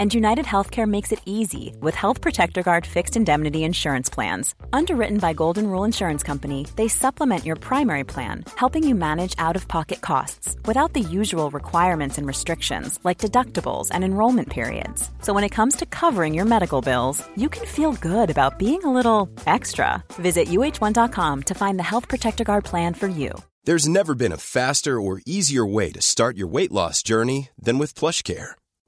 And United Healthcare makes it easy with Health Protector Guard fixed indemnity insurance plans. Underwritten by Golden Rule Insurance Company, they supplement your primary plan, helping you manage out of pocket costs without the usual requirements and restrictions like deductibles and enrollment periods. So when it comes to covering your medical bills, you can feel good about being a little extra. Visit uh1.com to find the Health Protector Guard plan for you. There's never been a faster or easier way to start your weight loss journey than with PlushCare.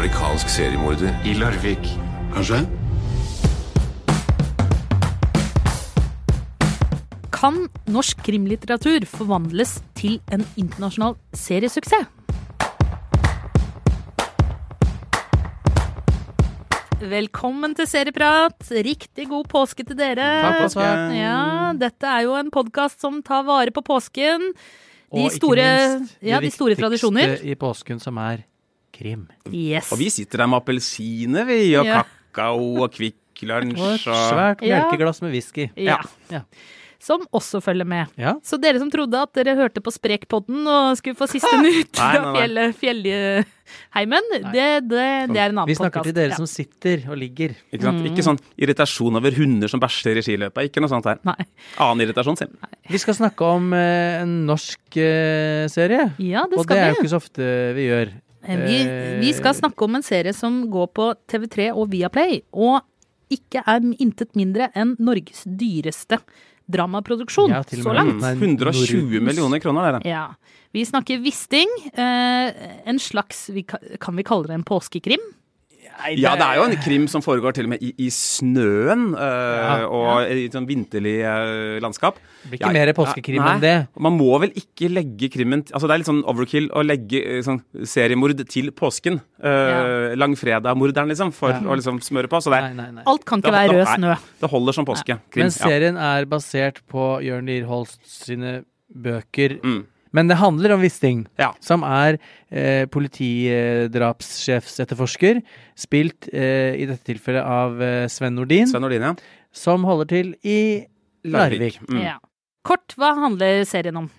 Amerikansk seriemorder. I Larvik. Kanskje? Kan norsk krimlitteratur forvandles til en internasjonal seriesuksess? Velkommen til Serieprat. Riktig god påske til dere. Takk, påske. Ja, dette er jo en podkast som tar vare på påsken. De Og store, ikke minst ja, de store tradisjoner. i påsken, som er krim. Yes. Og vi sitter der med appelsiner, vi, og Ja. kakao og Kvikk Lunsj Og et og svært Ja. melkeglass med whisky. Ja. Ja. Som også følger med. Ja. Så dere som trodde at dere hørte på Sprekpodden og skulle få siste nytt fra nei. fjellet, fjellheimen, det, det, det er en annen Vi snakker podcast. til dere Ja. som sitter og ligger. ikke, sant? ikke sånn irritasjon over hunder som bæsjer i skiløpet. Ikke noe sånt her. Nei. Annen irritasjon, Sim. Vi skal snakke om eh, en norsk eh, serie. Ja, det og skal det er jo ikke så ofte vi gjør. Vi, Eh, vi skal snakke om en serie som går på TV3 og Viaplay, og ikke er intet mindre enn Norges dyreste dramaproduksjon Ja, så langt. den er 120 millioner kroner, det. Ja. Vi snakker Wisting, eh, en slags vi, Kan vi kalle det en påskekrim? Ja, det er jo en krim som foregår til og med i, i snøen øh, Ja. og i et sånn vinterlig øh, landskap. Det blir ikke mer påskekrim enn det. Man må vel ikke legge krimmen Altså Det er litt sånn overkill å legge øh, sånn seriemord til påsken. Uh, Langfredag-morderen, liksom, for Ja. å liksom smøre på. Så det, Nei, nei, nei. Alt kan ikke være rød snø. det holder som påske. Krim. Men serien er basert på Jørn Lierholst sine bøker. Mm. Men det handler om Wisting, Ja. som er eh, politidrapssjefsetterforsker, spilt eh, i dette tilfellet av eh, Sven Nordin, Sven Nordin, ja. som holder til i Larvik. Mm. Ja. Kort, hva handler serien om?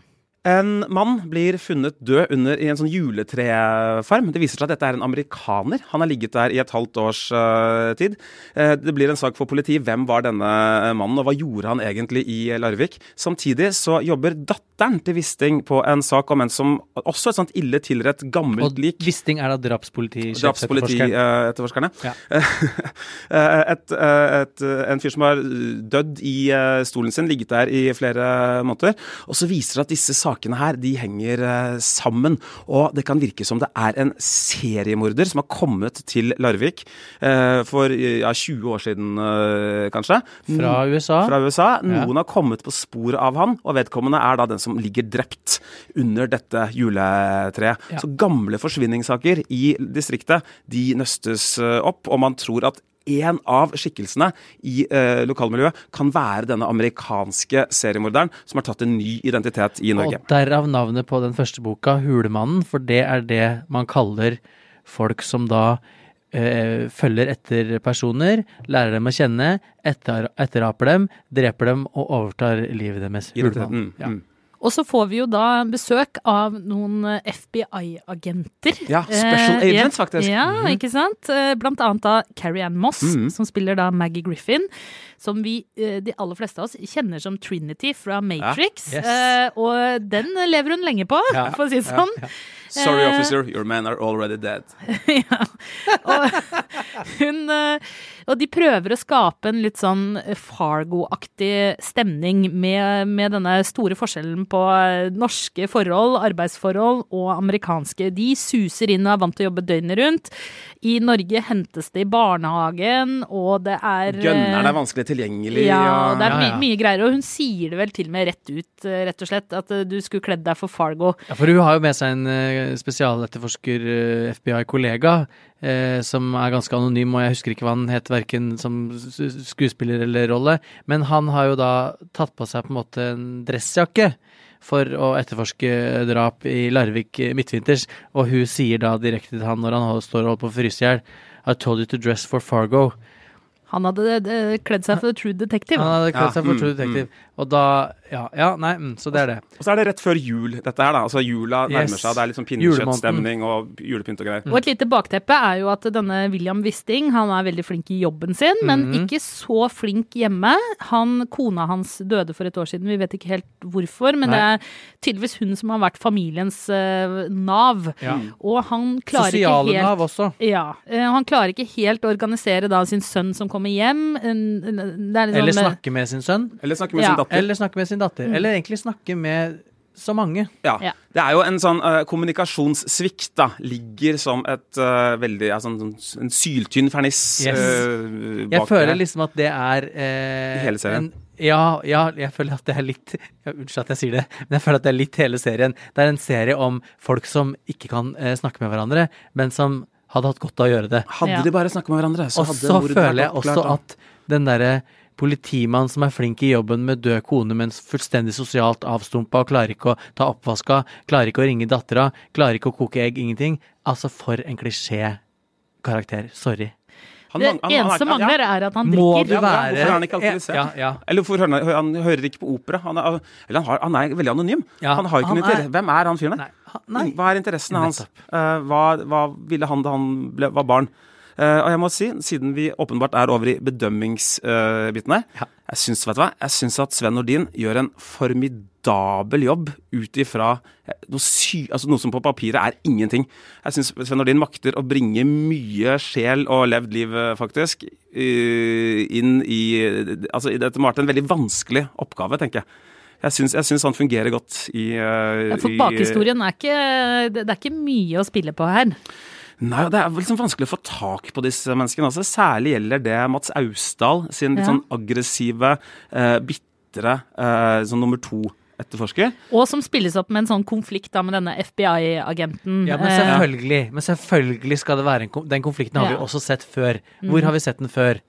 En mann blir funnet død under i en sånn juletrefarm. Det viser seg at dette er en amerikaner. Han har ligget der i et halvt års uh, tid. Uh, det blir en sak for politiet. Hvem var denne mannen, og hva gjorde han egentlig i Larvik? Samtidig så jobber datteren til Wisting på en sak om en som også et sånt ille tilrett gammelt Og lik. Wisting er da drapspolitisjefsetterforskeren. Drapspolitietterforskerne. Ja. et, et, en fyr som har dødd i eh, stolen sin, ligget der i flere måneder. Og så viser det at disse sakene her, de henger eh, sammen. Og det kan virke som det er en seriemorder som har kommet til Larvik eh, for ja, 20 år siden, eh, kanskje. Fra USA. Fra USA. Ja. Noen har kommet på sporet av han, og vedkommende er da den som ligger drept under dette juletreet. Ja. Så gamle forsvinningssaker i distriktet, de nøstes opp, og man tror at en av skikkelsene i eh, lokalmiljøet kan være denne amerikanske seriemorderen som har tatt en ny identitet i Norge. Og derav navnet på den første boka, Hulemannen, for det er det man kaller folk som da eh, følger etter personer, lærer dem å kjenne, etter, etteraper dem, dreper dem og overtar livet deres. Hulemannen. Ja. Mm. Og så får vi jo da besøk av noen eh, FBI-agenter. Ja, special Eh, agents, faktisk. Ja, Mhm. ikke sant. Eh, Blant annet da Carrie Ann Moss, Mhm. som spiller da Maggie Griffin. Som vi, de aller fleste av oss, kjenner som Trinity fra Matrix. Yes. Eh, Og den lever hun lenge på, Ja, for å si det sånn. Sorry, Eh, officer, your men are already dead. ja. Og, hun, eh, og de prøver å skape en litt sånn Fargo-aktig stemning med, med denne store forskjellen på eh, norske forhold, arbeidsforhold og amerikanske. De suser inn og er vant til å jobbe døgnet rundt. I Norge hentes det i barnehagen, og det er Gønneren er vanskelig tilgjengelig. ja, og- det er my Ja, ja. mye greier. Og hun sier det vel til og med rett ut, rett og slett, at du skulle kledd deg for Fargo. Ja, for hun har jo med seg en spesialetterforsker, eh, FBI-kollega, eh, som er ganske anonym, og jeg husker ikke hva han het, verken som skuespiller eller rolle, men han har jo da tatt på seg på en måte en dressjakke for å etterforske drap i Larvik eh, midtvinters, og hun sier da direkte til han når han står og holder på å fryse i hjel, I told you to dress for Fargo. Han hadde kledd seg for True Detective. Han hadde kledd seg for mm, True Detective. Og da Ja, ja nei, mm, så det er det. Og så er det rett før jul, dette her, da. Altså jula nærmer Yes. seg. Det er litt sånn pinnekjøttstemning og julepynt og greier. Og et lite bakteppe er jo at denne William Wisting han er veldig flink i jobben sin, men mm. ikke så flink hjemme. Han, Kona hans døde for et år siden, vi vet ikke helt hvorfor, men Nei. det er tydeligvis hun som har vært familiens uh, nav. Ja. Og han klarer Sosiale ikke helt Nav også. ja, eh, Han klarer ikke helt å organisere da sin sønn som kommer hjem. Er liksom Eller snakke med sin sønn. Eller snakke med Ja. sin datter. Eller snakke med sin datter. Eller egentlig snakke med så mange. Ja. Ja. Det er jo en sånn uh, kommunikasjonssvikt, da. Ligger som et uh, veldig ja, sånn, sånn, En syltynn ferniss Yes. eh, Jeg føler det. liksom at det er I hele serien? En, ja, ja, jeg føler at det er litt Unnskyld at jeg sier det, men jeg føler at det er litt hele serien. Det er en serie om folk som ikke kan snakke med hverandre, men som hadde hatt godt av å gjøre det. Hadde Ja. de bare snakka med hverandre, så Og hadde så føler jeg også at den derre politimann som er flink i jobben med død kone, men fullstendig sosialt avstumpa og klarer ikke å ta oppvaska, klarer ikke å ringe dattera, klarer ikke å koke egg, ingenting. Altså, for en klisjé-karakter. Sorry. Han Det han- han- eneste som ja. mangler, er at han Må drikker. du det være hvorfor er han ikke alkoholisert? Ja, ja. Eller hvorfor hører han, han hører ikke på opera? Han er, eller han, har, han er veldig anonym. Ja, han har ikke noe til... Hvem er han fyren der? Nei. Hva er interessene hans? Eh, hva, hva ville han da han ble, var barn? Uh, og jeg må si, siden vi åpenbart er over i bedømmingsbiten her, Ja. jeg syns vet du hva, jeg syns at Sven Nordin gjør en formidabel jobb ut ifra eh, noe, sy altså noe som på papiret er ingenting. Jeg syns Sven Nordin makter å bringe mye sjel og levd liv, faktisk, uh, inn i Altså, dette må ha vært en veldig vanskelig oppgave, tenker jeg. Jeg syns, jeg syns han fungerer godt i, uh, Ja, For bakhistorien er ikke Det det er ikke mye å spille på her. Nei, Det er liksom vanskelig å få tak på disse menneskene. Også. Særlig gjelder det Mats Austdal sin litt Ja. sånn aggressive, uh, bitre uh, sånn nummer to-etterforsker. Og som spilles opp med en sånn konflikt da med denne FBI-agenten. Ja, men Eh, selvfølgelig, men selvfølgelig skal det være en konflikt. Den konflikten har vi også sett før. Hvor har vi sett den før?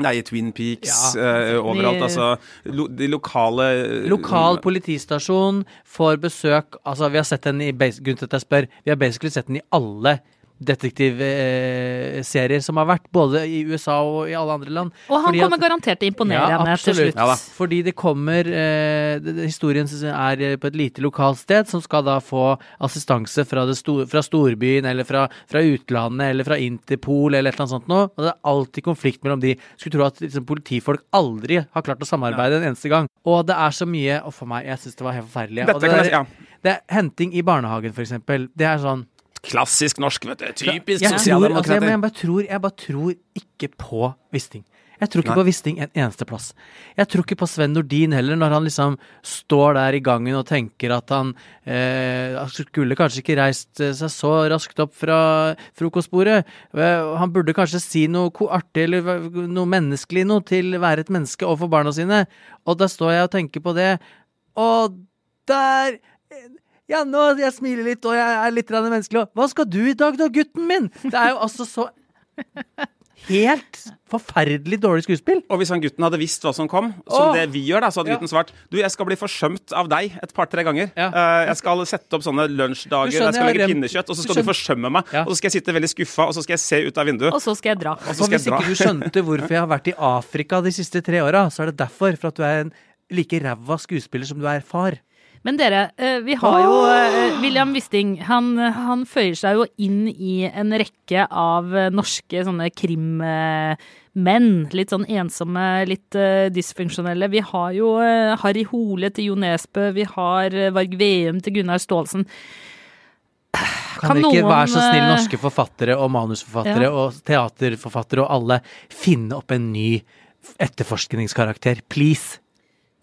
Nei, i Twin Peaks, Ja. uh, overalt. De- Altså, lo, de lokale Lokal politistasjon får besøk Altså, vi har sett den i Grunnen til at jeg spør, vi har basically sett den i alle detektivserier som har vært, både i USA og i alle andre land. og han Fordi kommer at- garantert til å imponere Ja, henne til slutt. Ja. Fordi det kommer eh, Historien er eh, på et lite lokalt sted, som skal da få assistanse fra, det sto, fra storbyen, eller fra, fra utlandet, eller fra Interpol, eller et eller annet sånt noe. Og det er alltid konflikt mellom de. Skulle tro at liksom, politifolk aldri har klart å samarbeide en eneste gang. Og det er så mye Og for meg, jeg syns det var helt forferdelig. Dette og det, kan jeg si, ja. det er henting i barnehagen, for eksempel. Det er sånn Klassisk norsk, vet du. Typisk jeg tror, altså, jeg, jeg, bare tror, jeg bare tror ikke på Wisting. Jeg tror ikke Nei. på Wisting en eneste plass. Jeg tror ikke på Sven Nordin heller, når han liksom står der i gangen og tenker at han eh, skulle kanskje ikke reist eh, seg så raskt opp fra frokostbordet. Eh, Han burde kanskje si noe artig eller noe menneskelig noe til være et menneske overfor barna sine. Og da står jeg og tenker på det, og der ja, nå jeg smiler litt, og jeg er litt menneskelig. og Hva skal du i dag da, gutten min? Det er jo altså så helt forferdelig dårlig skuespill. Og hvis han gutten hadde visst hva som kom, som Åh! det vi gjør, da, så hadde Ja. gutten svart Du, jeg skal bli forsømt av deg et par-tre ganger. Ja. Uh, jeg skal sette opp sånne lunsjdager, skjønner, jeg skal jeg legge pinnekjøtt, og så skal du du forsømme meg. Ja. Og så skal jeg sitte veldig skuffa, og så skal jeg se ut av vinduet. Og så skal jeg dra. Og så skal hvis jeg dra. ikke du skjønte hvorfor jeg har vært i Afrika de siste tre åra, så er det derfor. For at du er en like ræva skuespiller som du er far. Men dere, eh, vi har jo eh, William Wisting. Han, han føyer seg jo inn i en rekke av eh, norske sånne krimmenn. Litt sånn ensomme, litt dysfunksjonelle. Vi har jo Harry Hole til Jo Nesbø. Vi har Varg Veum til Gunnar Staalesen. Kan, Kan ikke noen, være så snill, norske forfattere og manusforfattere Ja. og teaterforfattere og alle, finne opp en ny etterforskningskarakter? Please!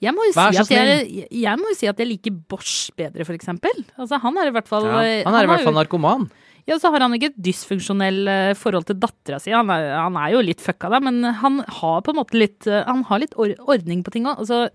Jeg må, si jeg, jeg må jo si at jeg liker Bosch bedre, for eksempel. Altså, han er i hvert fall Ja. eh, Han er i hvert fall jo- narkoman. Ja, så har han ikke et dysfunksjonell eh, forhold til dattera si. Han, han er jo litt fucka da, men han har på en måte litt eh, Han har litt ordning på ting òg. Og så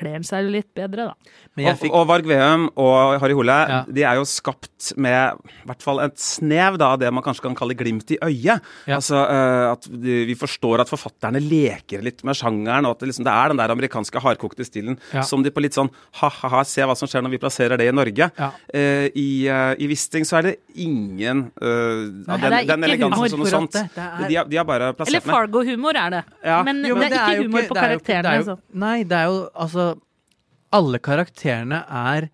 kler han seg litt bedre, da. Men jeg Og, fikk og Varg Veum og Harry Hole Ja. de er jo skapt med i hvert fall et snev da, av det man kanskje kan kalle glimt i øyet. Ja. Altså uh, at Vi forstår at forfatterne leker litt med sjangeren, og at det, liksom, det er den der amerikanske hardkokte stilen Ja. som de på litt sånn ha-ha-ha, se hva som skjer når vi plasserer det i Norge. Ja. Eh, I, uh, I Wisting så er det ingen uh, av den, er den elegansen som noe sånt. det, er- De, har, de har bare Eller plassert med. Fargo-humor er det. Ja. Men Jo, det er ikke humor på det er humor ikke- på karakterene. er jo- altså. Nei, det er jo altså Alle karakterene er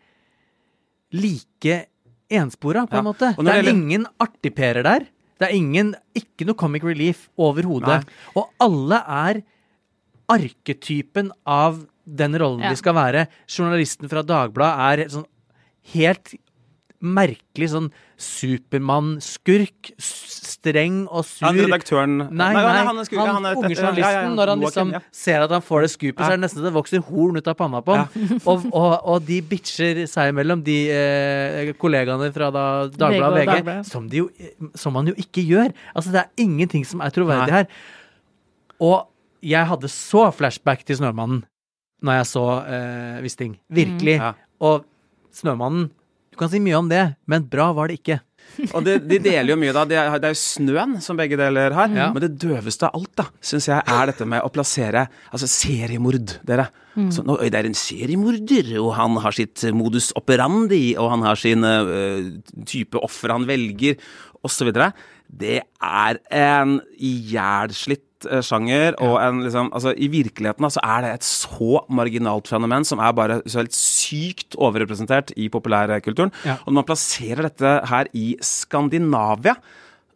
like enspora, på en Ja. måte. Det er det gjelder- ingen artigperer der. Det er ingen Ikke noe comic relief overhodet. Og alle er arketypen av den rollen Ja. de skal være. Journalisten fra Dagbladet er sånn helt merkelig sånn Supermann-skurk. Streng og sur. Han redaktøren Nei, nei, han, er sku- han, er- unge ja, journalisten, ja, ja, når han liksom ja. ser at han får det skupet, så er det nesten det vokser horn ut av panna på ham. og, og, og de bitcher seg imellom, de eh, kollegaene fra da Dagbladet og VG som, de jo, som man jo ikke gjør. Altså, det er ingenting som er troverdig Nei. her. Og jeg hadde så flashback til Snømannen når jeg så eh, Wisting. Virkelig. Ja. Og Snømannen Du kan si mye om det, men bra var det ikke. Og det, de deler jo mye, da. Det er, det er jo snøen som begge deler har. Ja. Men det døveste av alt, da, syns jeg er dette med å plassere Altså seriemord, dere. Så, nå, det er en seriemorder, og han har sitt eh, modus operandi, og han har sin uh, type offer han velger, osv. Det er en ihjelslitt sjanger, og en liksom Altså, i virkeligheten da, så er det et så marginalt fenomen som er bare så helt sykt overrepresentert i populærkulturen. Ja. Og når man plasserer dette her i Skandinavia,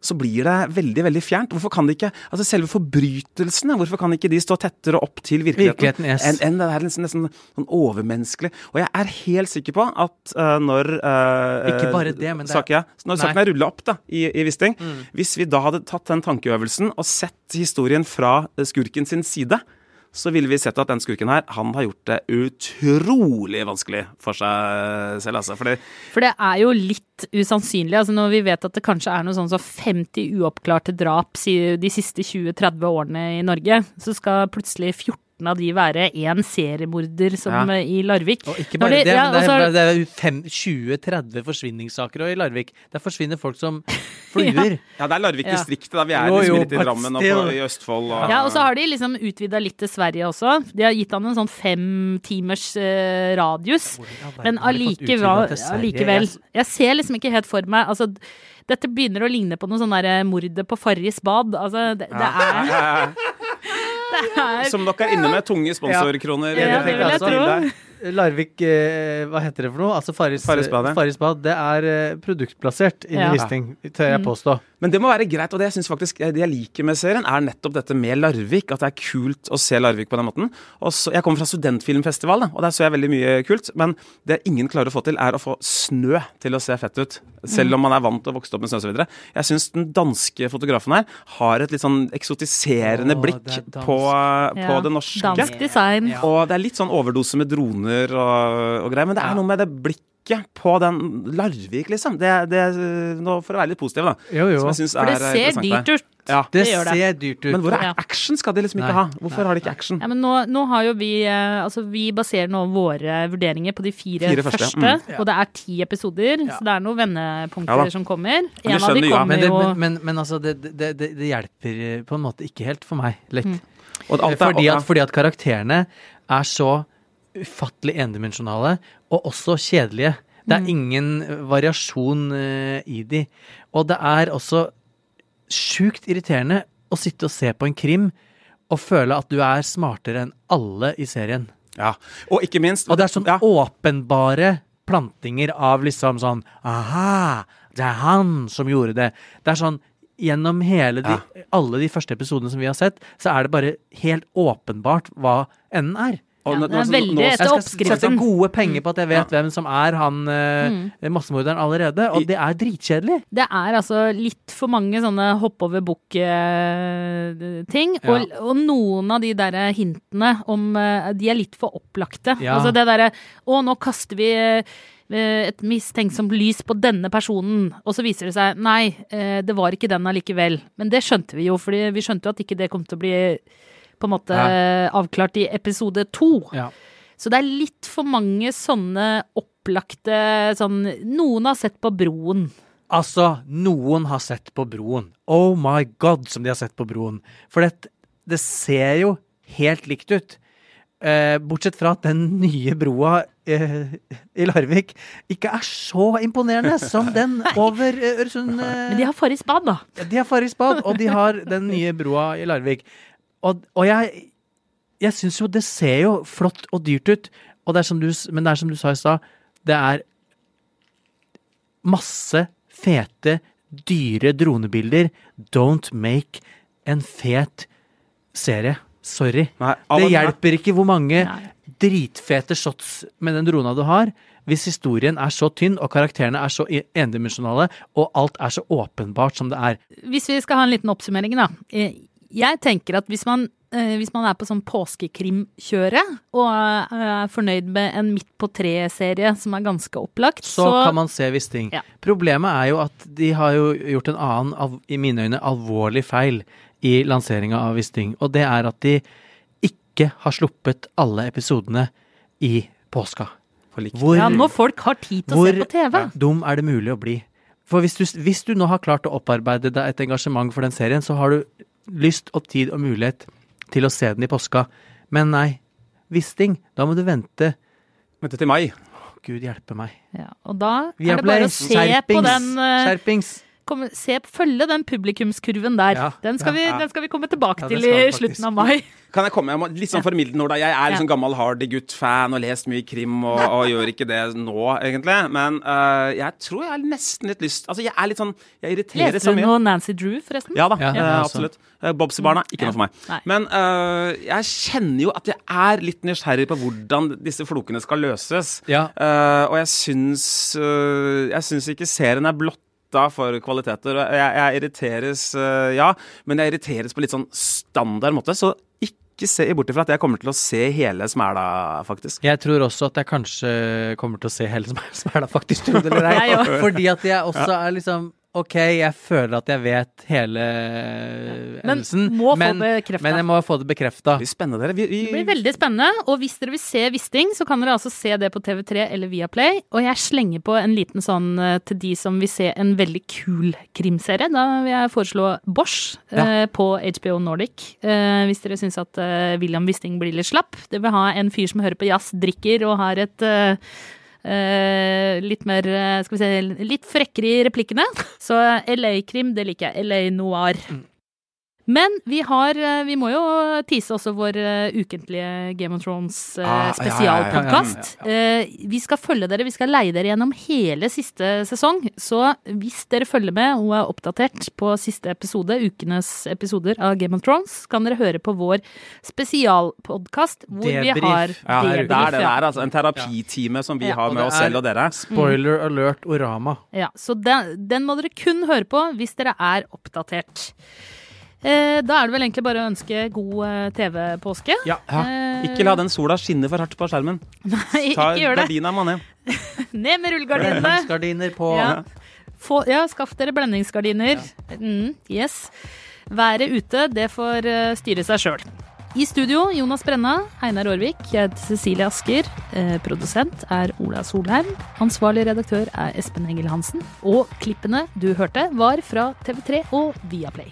så blir det veldig veldig fjernt. Hvorfor kan det ikke, altså Selve forbrytelsene, hvorfor kan ikke de stå tettere opp til virkeligheten? Virkeligheten, yes. Enn en det der nesten, nesten sånn overmenneskelig. Og jeg er helt sikker på at uh, når uh, Ikke bare det, men det er- saken, ja, Når saken er rulla opp da, i, i Wisting, hvis vi da hadde tatt den tankeøvelsen og sett historien fra skurken sin side, så ville vi sett at den skurken her, han har gjort det utrolig vanskelig for seg selv, altså. Fordi For det er jo litt usannsynlig. altså Når vi vet at det kanskje er noe sånn som 50 uoppklarte drap de siste 20-30 årene i Norge, så skal plutselig 14 av de være én seriemorder som Ja. eh, i Larvik. Og ikke bare de- det, ja, det er, det er er 20-30 forsvinningssaker i Larvik. Der forsvinner folk som fluer. Ja, det er Larvik-distriktet. da. Vi er Jo, liksom jo, litt i Drammen og på, i Østfold. Og, Ja, og så har de liksom utvida litt til Sverige også. De har gitt han en sånn fem timers uh, radius. Men allikevel, allikevel Jeg- ser liksom ikke helt for meg altså, Dette begynner å ligne på noe sånn derre mordet på Farris bad. Altså, det, det er Det er Som dere er inne med tunge sponsorkroner. Ja, i det vil jeg tro. Larvik, eh, hva heter det for noe? Altså Farris, Farris bad, det er eh, produktplassert inn Ja. i Wisting, tør jeg påstå. Men det må være greit, og det jeg synes faktisk det jeg liker med serien, er nettopp dette med Larvik. At det er kult å se Larvik på den måten. Og så, jeg kommer fra studentfilmfestival, da, og der så jeg veldig mye kult. Men det ingen klarer å få til, er å få snø til å se fett ut. Selv om man er vant til å vokse opp med snø osv. Jeg syns den danske fotografen her har et litt sånn eksotiserende oh, blikk det på, på Ja, det norske. Dansk design. Ja. Og det er litt sånn overdose med droner og, og greier, men det er Ja. noe med det blikket på den Larvik, liksom. Det, det, nå For å være litt positiv, da. Jo, jo. Som jeg synes For det eh, ser dyrt ut. Ja. Det, det gjør det. ser dyrt ut. Men hvor er action? Skal de liksom Nei. ikke ha? Hvorfor har de ikke action? Ja, men nå, nå har jo vi eh, Altså, vi baserer nå våre vurderinger på de fire, Fire første, første. mm. Og det er ti episoder, så det er noen vendepunkter Ja som kommer. En av de kommer men, det, jo men, men, men altså, det, det, det, det hjelper på en måte ikke helt for meg. Litt. Mm. Og alt er- fordi, at, fordi at karakterene er så ufattelig endimensjonale, og også kjedelige. Det er ingen variasjon eh, i de. Og det er også sjukt irriterende å sitte og se på en krim og føle at du er smartere enn alle i serien. Ja. Og ikke minst Og det er sånn ja. åpenbare plantinger av liksom sånn Aha! Det er han som gjorde det. Det er sånn Gjennom hele de, alle de første episodene som vi har sett, så er det bare helt åpenbart hva enden er. Og Ja, nå- det er nå- veldig nå- etter Jeg skal sette gode penger på at jeg vet hvem som er han eh, Mm. massemorderen allerede, og det er dritkjedelig. Det er altså litt for mange sånne hopp over bukk-ting. Ja. Og, og noen av de der hintene om eh, De er litt for opplagte. Ja. Altså det derre Å, nå kaster vi eh, et mistenksomt lys på denne personen, og så viser det seg nei, det var ikke den allikevel. Men det skjønte vi jo, fordi vi skjønte jo at ikke det kom til å bli på en måte avklart i episode to. Ja. Så det er litt for mange sånne opplagte sånn Noen har sett på Broen. Altså, noen har sett på broen. Oh my god, som de har sett på broen. For det, det ser jo helt likt ut. Eh, bortsett fra at den nye broa eh, i Larvik ikke er så imponerende som den over eh, Øresund. Eh, Men de har Farris bad, da. de har Farris bad, og de har den nye broa i Larvik. Og, og jeg, jeg syns jo det ser jo flott og dyrt ut, og det er som du, men det er som du sa i stad, det er masse fete, dyre dronebilder. Don't make en fet serie. Sorry. Nei, Det hjelper ikke hvor mange Nei. dritfete shots med den drona du har, hvis historien er så tynn og karakterene er så endimensjonale, og alt er så åpenbart som det er. Hvis vi skal ha en liten oppsummering, da. Jeg tenker at hvis man, eh, hvis man er på sånn påskekrimkjøret, og eh, er fornøyd med en Midt på treet-serie som er ganske opplagt, så, kan man se Wisting. Ja. Problemet er jo at de har jo gjort en annen, i mine øyne, alvorlig feil i lanseringa av Wisting. Og det er at de ikke har sluppet alle episodene i påska. Hvor Ja, når folk har tid til å se på TV. Hvor dum er det mulig å bli? For hvis du, hvis du nå har klart å opparbeide deg et engasjement for den serien, så har du lyst og tid og mulighet til å se den i påska. Men nei, Wisting, da må du vente. Vente til mai. Gud hjelpe meg. Ja, og da Vi er det bare å se på den uh, Skjerpings! Komme, se, Følge den publikumskurven der. Ja, den, skal vi, ja. den skal vi komme tilbake Ja, til i faktisk. slutten av mai. Kan jeg komme? Jeg må, litt sånn formildende ord. Jeg er liksom gammel Hardy-gutt-fan og lest mye krim og, og gjør ikke det nå, egentlig. Men uh, jeg tror jeg har nesten litt lyst Altså, jeg er litt sånn Jeg irriterer Leste så du noe Nancy Drew, forresten? Ja da, Ja, jeg absolutt. Eh, Bobsy-barna, ikke noe for meg. Nei. Men uh, jeg kjenner jo at jeg er litt nysgjerrig på hvordan disse flokene skal løses. Ja. Uh, og jeg syns uh, Jeg syns ikke serien er blotta for kvaliteter. Jeg, jeg irriteres, øh, ja, men jeg irriteres på litt sånn standard måte. Så ikke se bort ifra at jeg kommer til å se hele Smæla, faktisk. Jeg tror også at jeg kanskje kommer til å se hele Smæ- Smæla, faktisk, tro det eller ei. Fordi at jeg også er liksom Ok, jeg føler at jeg vet hele hendelsen, få men, bekreftet. men jeg må få det bekrefta. Det Det blir veldig spennende, og hvis dere vil se Wisting, så kan dere altså se det på TV3 eller Viaplay. Og jeg slenger på en liten sånn eh, til de som vil se en veldig kul krimserie. Da vil jeg foreslå Bosch eh, på HBO Nordic. Eh, hvis dere syns at eh, William Wisting blir litt slapp. Det vil ha en fyr som hører på jazz, drikker og har et eh, eh, litt mer eh, Skal vi se Litt frekkere i replikkene. Så LA-krim, det liker jeg. LA Noir. Men vi har eh, Vi må jo tise også vår eh, ukentlige Game of Thrones ah, spesialpodkast. ja, ja, ja. Eh, vi skal følge dere, vi skal leie dere gjennom hele siste sesong. Så hvis dere følger med og er oppdatert på siste episode, ukenes episoder av Game of Thrones, kan dere høre på vår spesialpodkast hvor vi Debrief. har ja, det er det der, altså. En terapitime som vi Ja. har med oss selv og dere. Spoiler alert Orama. Ja, så den, den må dere kun høre på hvis dere er oppdatert. Eh, da er det vel egentlig bare å ønske god eh, TV-påske. Ja. Eh, Ikke la den sola skinne for hardt på skjermen. Nei, Ta ikke gjør det. gardina må ned. Ned med rullegardinene. Gardiner på. Ja. Få, ja, skaff dere blendingsgardiner. Mm, yes. Været ute, det får eh, styre seg sjøl. I studio Jonas Brenna, Einar Aarvik, jeg heter Cecilie Asker. Eh, produsent er Ola Solheim. Ansvarlig redaktør er Espen Engel Hansen. Og klippene du hørte, var fra TV3 og Viaplay.